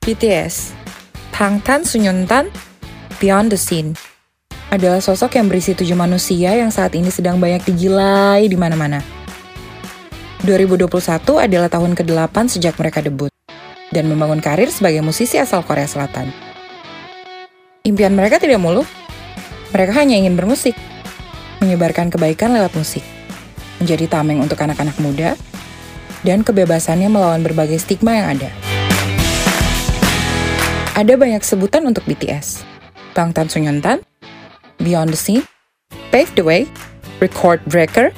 BTS, Bangtan Sunyuntan, Beyond the Scene, adalah sosok yang berisi tujuh manusia yang saat ini sedang banyak digilai di mana-mana. 2021 adalah tahun ke-8 sejak mereka debut dan membangun karir sebagai musisi asal Korea Selatan. Impian mereka tidak muluk, mereka hanya ingin bermusik, menyebarkan kebaikan lewat musik, menjadi tameng untuk anak-anak muda, dan kebebasannya melawan berbagai stigma yang ada. Ada banyak sebutan untuk BTS. Bangtan Sunyontan, Beyond the Scene, Pave the Way, Record Breaker,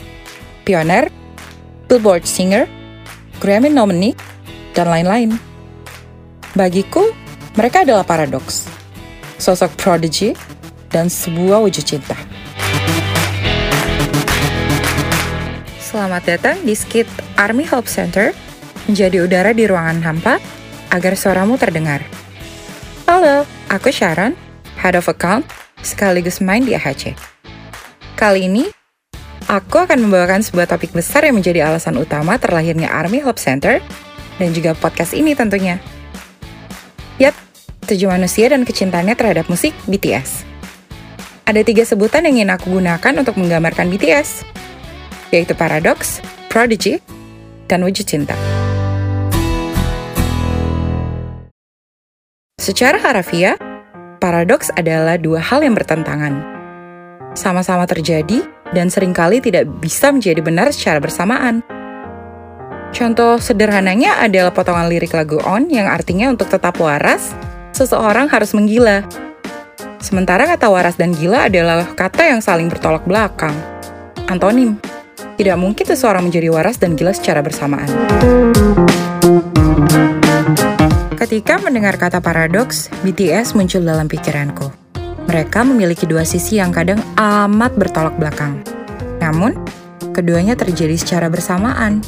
Pioneer, Billboard Singer, Grammy nominee, dan lain-lain. Bagiku, mereka adalah paradoks, sosok prodigy, dan sebuah wujud cinta. Selamat datang di Skit Army Help Center, menjadi udara di ruangan hampa agar suaramu terdengar. Halo, aku Sharon, Head of Account, sekaligus main di AHC. Kali ini, aku akan membawakan sebuah topik besar yang menjadi alasan utama terlahirnya Army Hope Center dan juga podcast ini tentunya. Yap, tujuh manusia dan kecintaannya terhadap musik BTS. Ada tiga sebutan yang ingin aku gunakan untuk menggambarkan BTS, yaitu paradox, prodigy, dan wujud cinta. Secara harafiah, paradoks adalah dua hal yang bertentangan. Sama-sama terjadi dan sering kali tidak bisa menjadi benar secara bersamaan. Contoh sederhananya adalah potongan lirik lagu On yang artinya untuk tetap waras, seseorang harus menggila. Sementara kata waras dan gila adalah kata yang saling bertolak belakang. Antonim, tidak mungkin seseorang menjadi waras dan gila secara bersamaan. Ketika mendengar kata paradoks, BTS muncul dalam pikiranku. Mereka memiliki dua sisi yang kadang amat bertolak belakang. Namun, keduanya terjadi secara bersamaan.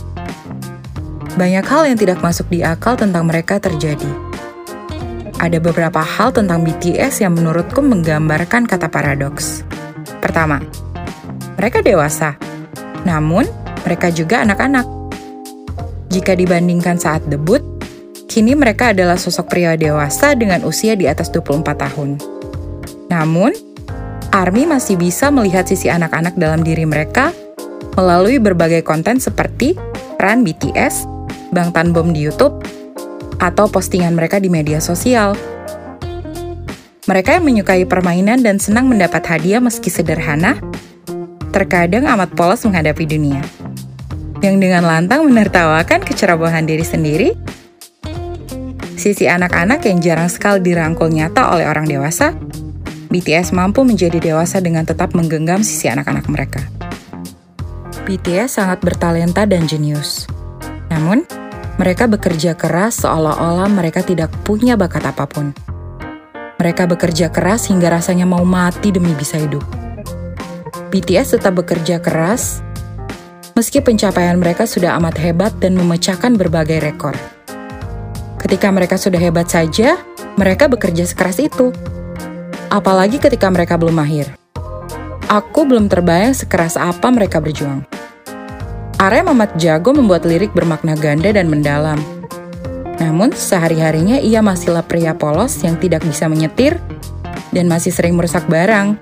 Banyak hal yang tidak masuk di akal tentang mereka terjadi. Ada beberapa hal tentang BTS yang menurutku menggambarkan kata paradoks. Pertama, mereka dewasa, namun mereka juga anak-anak. Jika dibandingkan saat debut, Kini mereka adalah sosok pria dewasa dengan usia di atas 24 tahun. Namun, ARMY masih bisa melihat sisi anak-anak dalam diri mereka melalui berbagai konten seperti peran BTS, Bangtan Bom di YouTube, atau postingan mereka di media sosial. Mereka yang menyukai permainan dan senang mendapat hadiah meski sederhana, terkadang amat polos menghadapi dunia. Yang dengan lantang menertawakan kecerobohan diri sendiri sisi anak-anak yang jarang sekali dirangkul nyata oleh orang dewasa, BTS mampu menjadi dewasa dengan tetap menggenggam sisi anak-anak mereka. BTS sangat bertalenta dan jenius. Namun, mereka bekerja keras seolah-olah mereka tidak punya bakat apa pun. Mereka bekerja keras hingga rasanya mau mati demi bisa hidup. BTS tetap bekerja keras meski pencapaian mereka sudah amat hebat dan memecahkan berbagai rekor. Ketika mereka sudah hebat saja, mereka bekerja sekeras itu. Apalagi ketika mereka belum mahir. Aku belum terbayang sekeras apa mereka berjuang. Arya amat jago membuat lirik bermakna ganda dan mendalam. Namun, sehari-harinya ia masihlah pria polos yang tidak bisa menyetir dan masih sering merusak barang.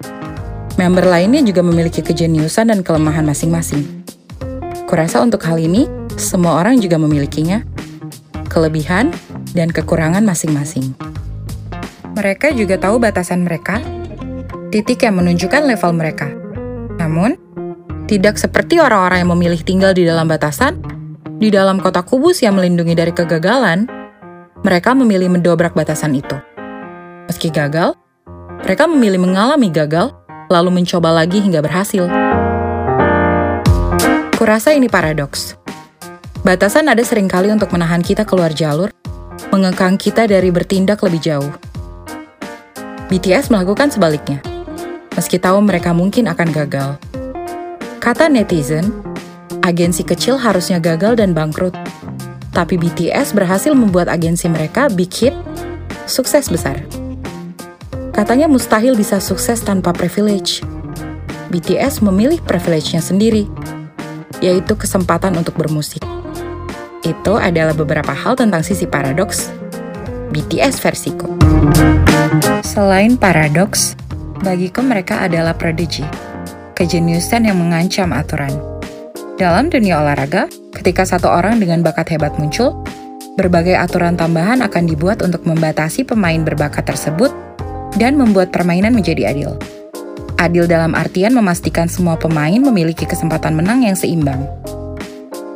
Member lainnya juga memiliki kejeniusan dan kelemahan masing-masing. Kurasa untuk hal ini, semua orang juga memilikinya. Kelebihan dan kekurangan masing-masing. Mereka juga tahu batasan mereka, titik yang menunjukkan level mereka. Namun, tidak seperti orang-orang yang memilih tinggal di dalam batasan, di dalam kota kubus yang melindungi dari kegagalan, mereka memilih mendobrak batasan itu. Meski gagal, mereka memilih mengalami gagal, lalu mencoba lagi hingga berhasil. Kurasa ini paradoks. Batasan ada sering kali untuk menahan kita keluar jalur, mengekang kita dari bertindak lebih jauh. BTS melakukan sebaliknya, meski tahu mereka mungkin akan gagal. Kata netizen, agensi kecil harusnya gagal dan bangkrut. Tapi BTS berhasil membuat agensi mereka big hit, sukses besar. Katanya mustahil bisa sukses tanpa privilege. BTS memilih privilege-nya sendiri, yaitu kesempatan untuk bermusik. Itu adalah beberapa hal tentang sisi paradoks. BTS versiku. Selain paradoks, bagiku mereka adalah prodigy, kejeniusan yang mengancam aturan. Dalam dunia olahraga, ketika satu orang dengan bakat hebat muncul, berbagai aturan tambahan akan dibuat untuk membatasi pemain berbakat tersebut dan membuat permainan menjadi adil. Adil dalam artian memastikan semua pemain memiliki kesempatan menang yang seimbang.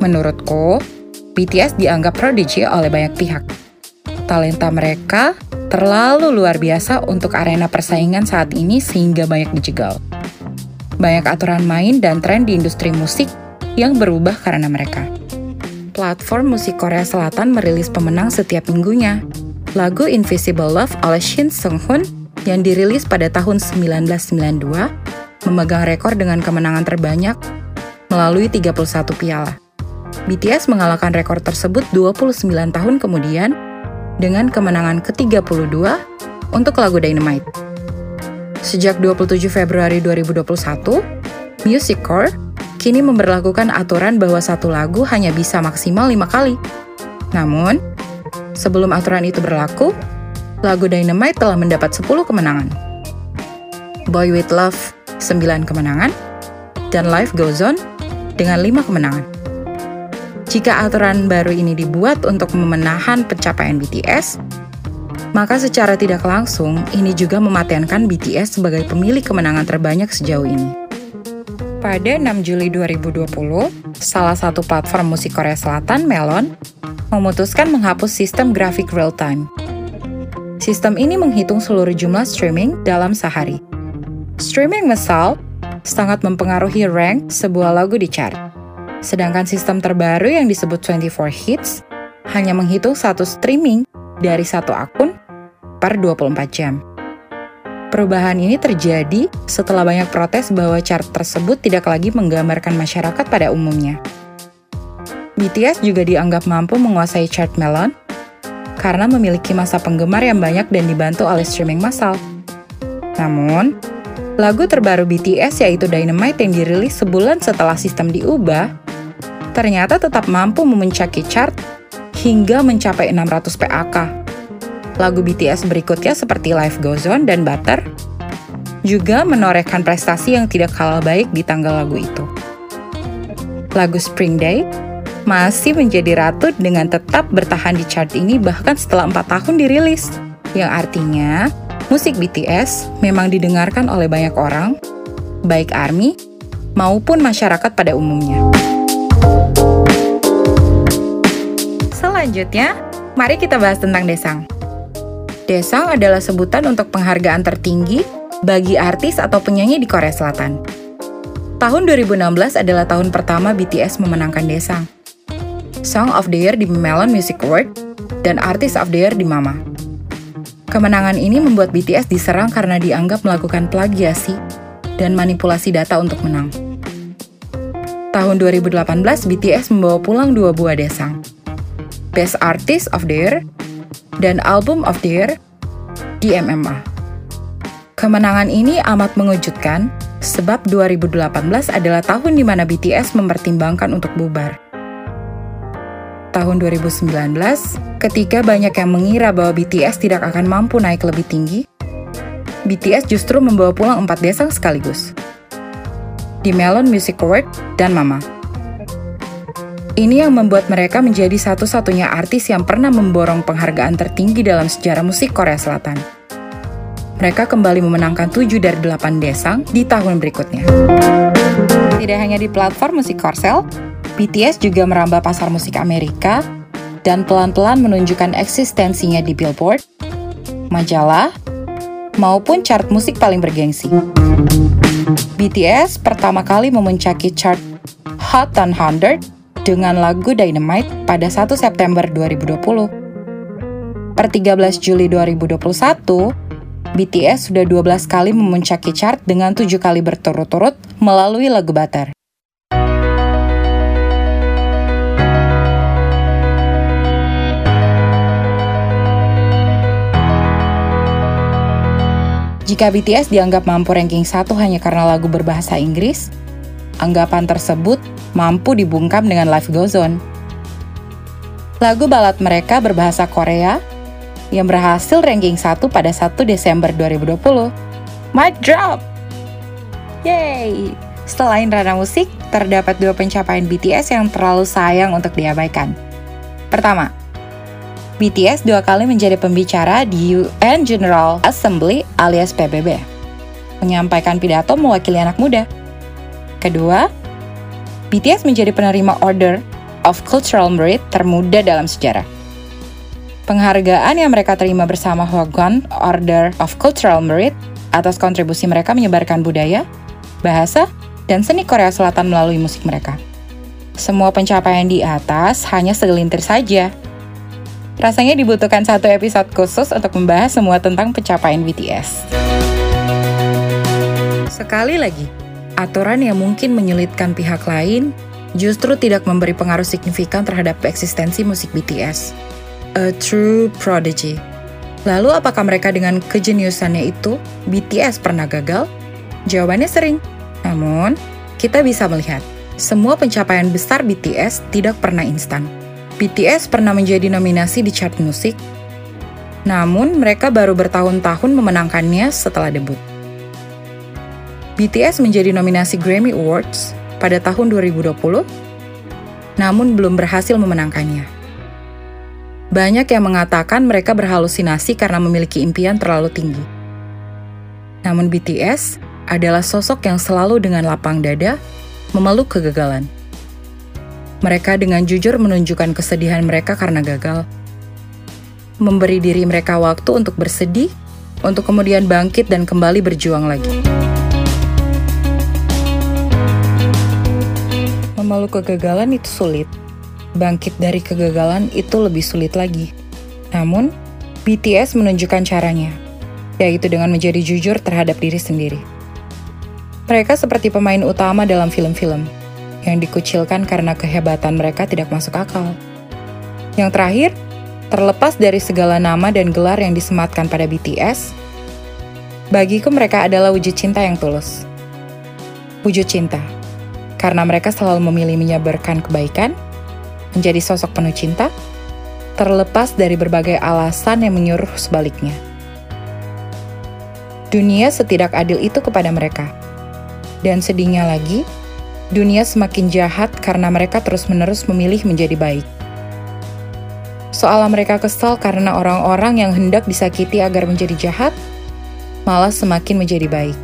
Menurutku, BTS dianggap prodigy oleh banyak pihak. Talenta mereka terlalu luar biasa untuk arena persaingan saat ini sehingga banyak dijegal. Banyak aturan main dan tren di industri musik yang berubah karena mereka. Platform musik Korea Selatan merilis pemenang setiap minggunya. Lagu Invisible Love oleh Shin Seung Hoon yang dirilis pada tahun 1992 memegang rekor dengan kemenangan terbanyak melalui 31 piala. BTS mengalahkan rekor tersebut 29 tahun kemudian dengan kemenangan ke-32 untuk lagu Dynamite. Sejak 27 Februari 2021, Music Core kini memperlakukan aturan bahwa satu lagu hanya bisa maksimal lima kali. Namun, sebelum aturan itu berlaku, lagu Dynamite telah mendapat 10 kemenangan. Boy With Love 9 kemenangan, dan Life Goes On dengan 5 kemenangan. Jika aturan baru ini dibuat untuk memenahan pencapaian BTS, maka secara tidak langsung ini juga mematenkan BTS sebagai pemilik kemenangan terbanyak sejauh ini. Pada 6 Juli 2020, salah satu platform musik Korea Selatan, Melon, memutuskan menghapus sistem grafik real-time Sistem ini menghitung seluruh jumlah streaming dalam sehari. Streaming massal sangat mempengaruhi rank sebuah lagu di chart. Sedangkan sistem terbaru yang disebut 24 hits hanya menghitung satu streaming dari satu akun per 24 jam. Perubahan ini terjadi setelah banyak protes bahwa chart tersebut tidak lagi menggambarkan masyarakat pada umumnya. BTS juga dianggap mampu menguasai chart Melon karena memiliki masa penggemar yang banyak dan dibantu oleh streaming massal. Namun, lagu terbaru BTS yaitu Dynamite yang dirilis sebulan setelah sistem diubah, ternyata tetap mampu memuncaki chart hingga mencapai 600 PAK. Lagu BTS berikutnya seperti Life Goes On dan Butter juga menorehkan prestasi yang tidak kalah baik di tanggal lagu itu. Lagu Spring Day masih menjadi ratu dengan tetap bertahan di chart ini bahkan setelah 4 tahun dirilis. Yang artinya, musik BTS memang didengarkan oleh banyak orang, baik ARMY maupun masyarakat pada umumnya. Selanjutnya, mari kita bahas tentang Desang. Desang adalah sebutan untuk penghargaan tertinggi bagi artis atau penyanyi di Korea Selatan. Tahun 2016 adalah tahun pertama BTS memenangkan Desang. Song of the Year di Melon Music Award, dan Artist of the Year di Mama. Kemenangan ini membuat BTS diserang karena dianggap melakukan plagiasi dan manipulasi data untuk menang. Tahun 2018, BTS membawa pulang dua buah desang. Best Artist of the Year dan Album of the Year di MMA. Kemenangan ini amat mengejutkan sebab 2018 adalah tahun di mana BTS mempertimbangkan untuk bubar tahun 2019, ketika banyak yang mengira bahwa BTS tidak akan mampu naik lebih tinggi, BTS justru membawa pulang empat desang sekaligus. Di Melon Music Award dan Mama. Ini yang membuat mereka menjadi satu-satunya artis yang pernah memborong penghargaan tertinggi dalam sejarah musik Korea Selatan. Mereka kembali memenangkan 7 dari 8 desang di tahun berikutnya. Tidak hanya di platform musik Korsel, BTS juga merambah pasar musik Amerika dan pelan-pelan menunjukkan eksistensinya di Billboard, majalah, maupun chart musik paling bergengsi. BTS pertama kali memuncaki chart Hot 100 dengan lagu Dynamite pada 1 September 2020. Per 13 Juli 2021, BTS sudah 12 kali memuncaki chart dengan 7 kali berturut-turut melalui lagu Butter. Jika BTS dianggap mampu ranking satu hanya karena lagu berbahasa Inggris, anggapan tersebut mampu dibungkam dengan Life Goes On. Lagu balad mereka berbahasa Korea yang berhasil ranking 1 pada 1 Desember 2020. Mic drop! Yay! Selain ranah musik, terdapat dua pencapaian BTS yang terlalu sayang untuk diabaikan. Pertama, BTS dua kali menjadi pembicara di UN General Assembly alias PBB, menyampaikan pidato mewakili anak muda. Kedua, BTS menjadi penerima Order of Cultural Merit termuda dalam sejarah. Penghargaan yang mereka terima bersama Hwagwon Order of Cultural Merit atas kontribusi mereka menyebarkan budaya, bahasa, dan seni Korea Selatan melalui musik mereka. Semua pencapaian di atas hanya segelintir saja. Rasanya dibutuhkan satu episode khusus untuk membahas semua tentang pencapaian BTS. Sekali lagi, aturan yang mungkin menyulitkan pihak lain justru tidak memberi pengaruh signifikan terhadap eksistensi musik BTS. A true prodigy. Lalu apakah mereka dengan kejeniusannya itu, BTS pernah gagal? Jawabannya sering. Namun, kita bisa melihat, semua pencapaian besar BTS tidak pernah instan. BTS pernah menjadi nominasi di chart musik, namun mereka baru bertahun-tahun memenangkannya setelah debut. BTS menjadi nominasi Grammy Awards pada tahun 2020, namun belum berhasil memenangkannya. Banyak yang mengatakan mereka berhalusinasi karena memiliki impian terlalu tinggi. Namun BTS adalah sosok yang selalu dengan lapang dada memeluk kegagalan. Mereka dengan jujur menunjukkan kesedihan mereka karena gagal, memberi diri mereka waktu untuk bersedih, untuk kemudian bangkit dan kembali berjuang lagi. Memeluk kegagalan itu sulit, bangkit dari kegagalan itu lebih sulit lagi. Namun, BTS menunjukkan caranya, yaitu dengan menjadi jujur terhadap diri sendiri. Mereka seperti pemain utama dalam film-film, yang dikucilkan karena kehebatan mereka tidak masuk akal. Yang terakhir, terlepas dari segala nama dan gelar yang disematkan pada BTS, bagiku mereka adalah wujud cinta yang tulus. Wujud cinta, karena mereka selalu memilih menyebarkan kebaikan, menjadi sosok penuh cinta, terlepas dari berbagai alasan yang menyuruh sebaliknya. Dunia setidak adil itu kepada mereka dan sedihnya lagi, dunia semakin jahat karena mereka terus-menerus memilih menjadi baik. Soal mereka kesal karena orang-orang yang hendak disakiti agar menjadi jahat, malah semakin menjadi baik.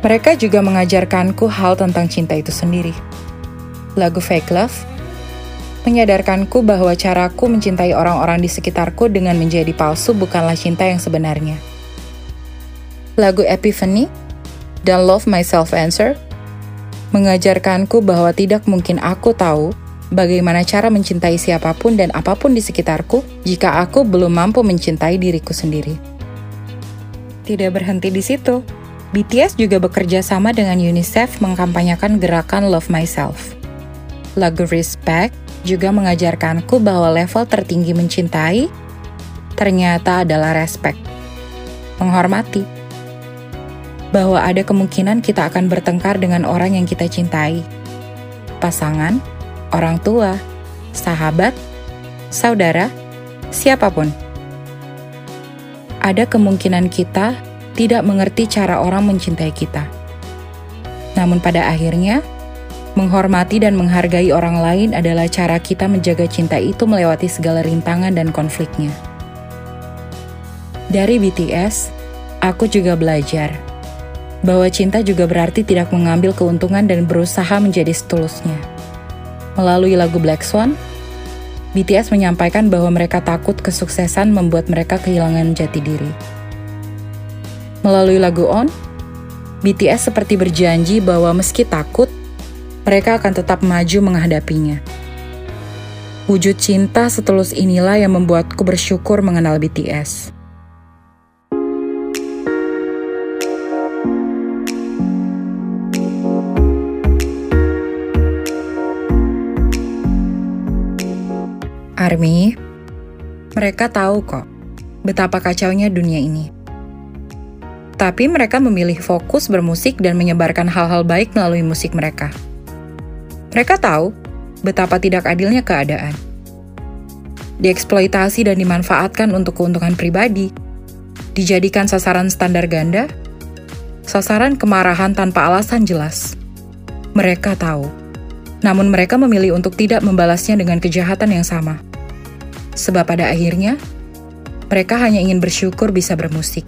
Mereka juga mengajarkanku hal tentang cinta itu sendiri. Lagu Fake Love menyadarkanku bahwa caraku mencintai orang-orang di sekitarku dengan menjadi palsu bukanlah cinta yang sebenarnya. Lagu Epiphany dan Love Myself Answer mengajarkanku bahwa tidak mungkin aku tahu bagaimana cara mencintai siapa pun dan apa pun di sekitarku jika aku belum mampu mencintai diriku sendiri. Tidak berhenti di situ, BTS juga bekerja sama dengan UNICEF mengkampanyekan gerakan Love Myself. Lagu Respect juga mengajarkanku bahwa level tertinggi mencintai ternyata adalah respect, menghormati, bahwa ada kemungkinan kita akan bertengkar dengan orang yang kita cintai. Pasangan, orang tua, sahabat, saudara, siapa pun. Ada kemungkinan kita tidak mengerti cara orang mencintai kita. Namun pada akhirnya, menghormati dan menghargai orang lain adalah cara kita menjaga cinta itu melewati segala rintangan dan konfliknya. Dari BTS, aku juga belajar bahwa cinta juga berarti tidak mengambil keuntungan dan berusaha menjadi setulusnya. Melalui lagu Black Swan, BTS menyampaikan bahwa mereka takut kesuksesan membuat mereka kehilangan jati diri. Melalui lagu On, BTS seperti berjanji bahwa meski takut, mereka akan tetap maju menghadapinya. Wujud cinta setulus inilah yang membuatku bersyukur mengenal BTS. Army, mereka tahu kok betapa kacaunya dunia ini. Tapi mereka memilih fokus bermusik dan menyebarkan hal-hal baik melalui musik mereka. Mereka tahu betapa tidak adilnya keadaan. dieksploitasi dan dimanfaatkan untuk keuntungan pribadi, dijadikan sasaran standar ganda, sasaran kemarahan tanpa alasan jelas. Mereka tahu, namun mereka memilih untuk tidak membalasnya dengan kejahatan yang sama. Sebab pada akhirnya, mereka hanya ingin bersyukur bisa bermusik.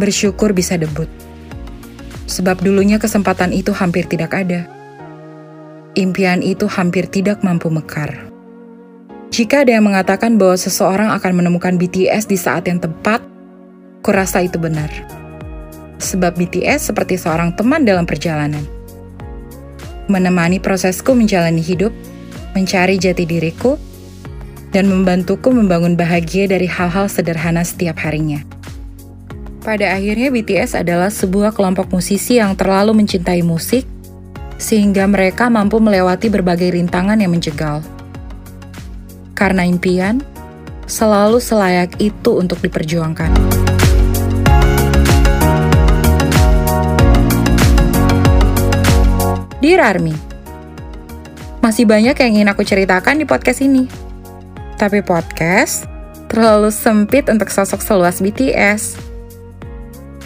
Bersyukur bisa debut. Sebab dulunya kesempatan itu hampir tidak ada. Impian itu hampir tidak mampu mekar. Jika ada yang mengatakan bahwa seseorang akan menemukan BTS di saat yang tepat, kurasa itu benar sebab BTS seperti seorang teman dalam perjalanan. Menemani prosesku menjalani hidup, mencari jati diriku, dan membantuku membangun bahagia dari hal-hal sederhana setiap harinya. Pada akhirnya BTS adalah sebuah kelompok musisi yang terlalu mencintai musik, sehingga mereka mampu melewati berbagai rintangan yang menjegal. Karena impian, selalu selayak itu untuk diperjuangkan. Dear Army, masih banyak yang ingin aku ceritakan di podcast ini. Tapi podcast terlalu sempit untuk sosok seluas BTS.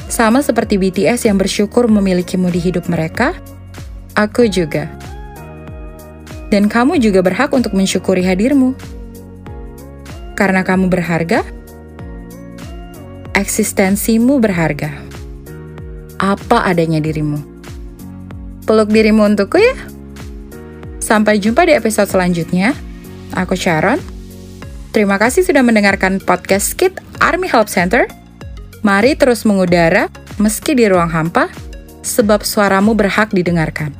Sama seperti BTS yang bersyukur memilikimu di hidup mereka, aku juga. Dan kamu juga berhak untuk mensyukuri hadirmu. Karena kamu berharga, eksistensimu berharga. Apa adanya dirimu. Peluk dirimu untukku ya. Sampai jumpa di episode selanjutnya. Aku Sharon. Terima kasih sudah mendengarkan podcast Kit Army Help Center. Mari terus mengudara meski di ruang hampa, sebab suaramu berhak didengarkan.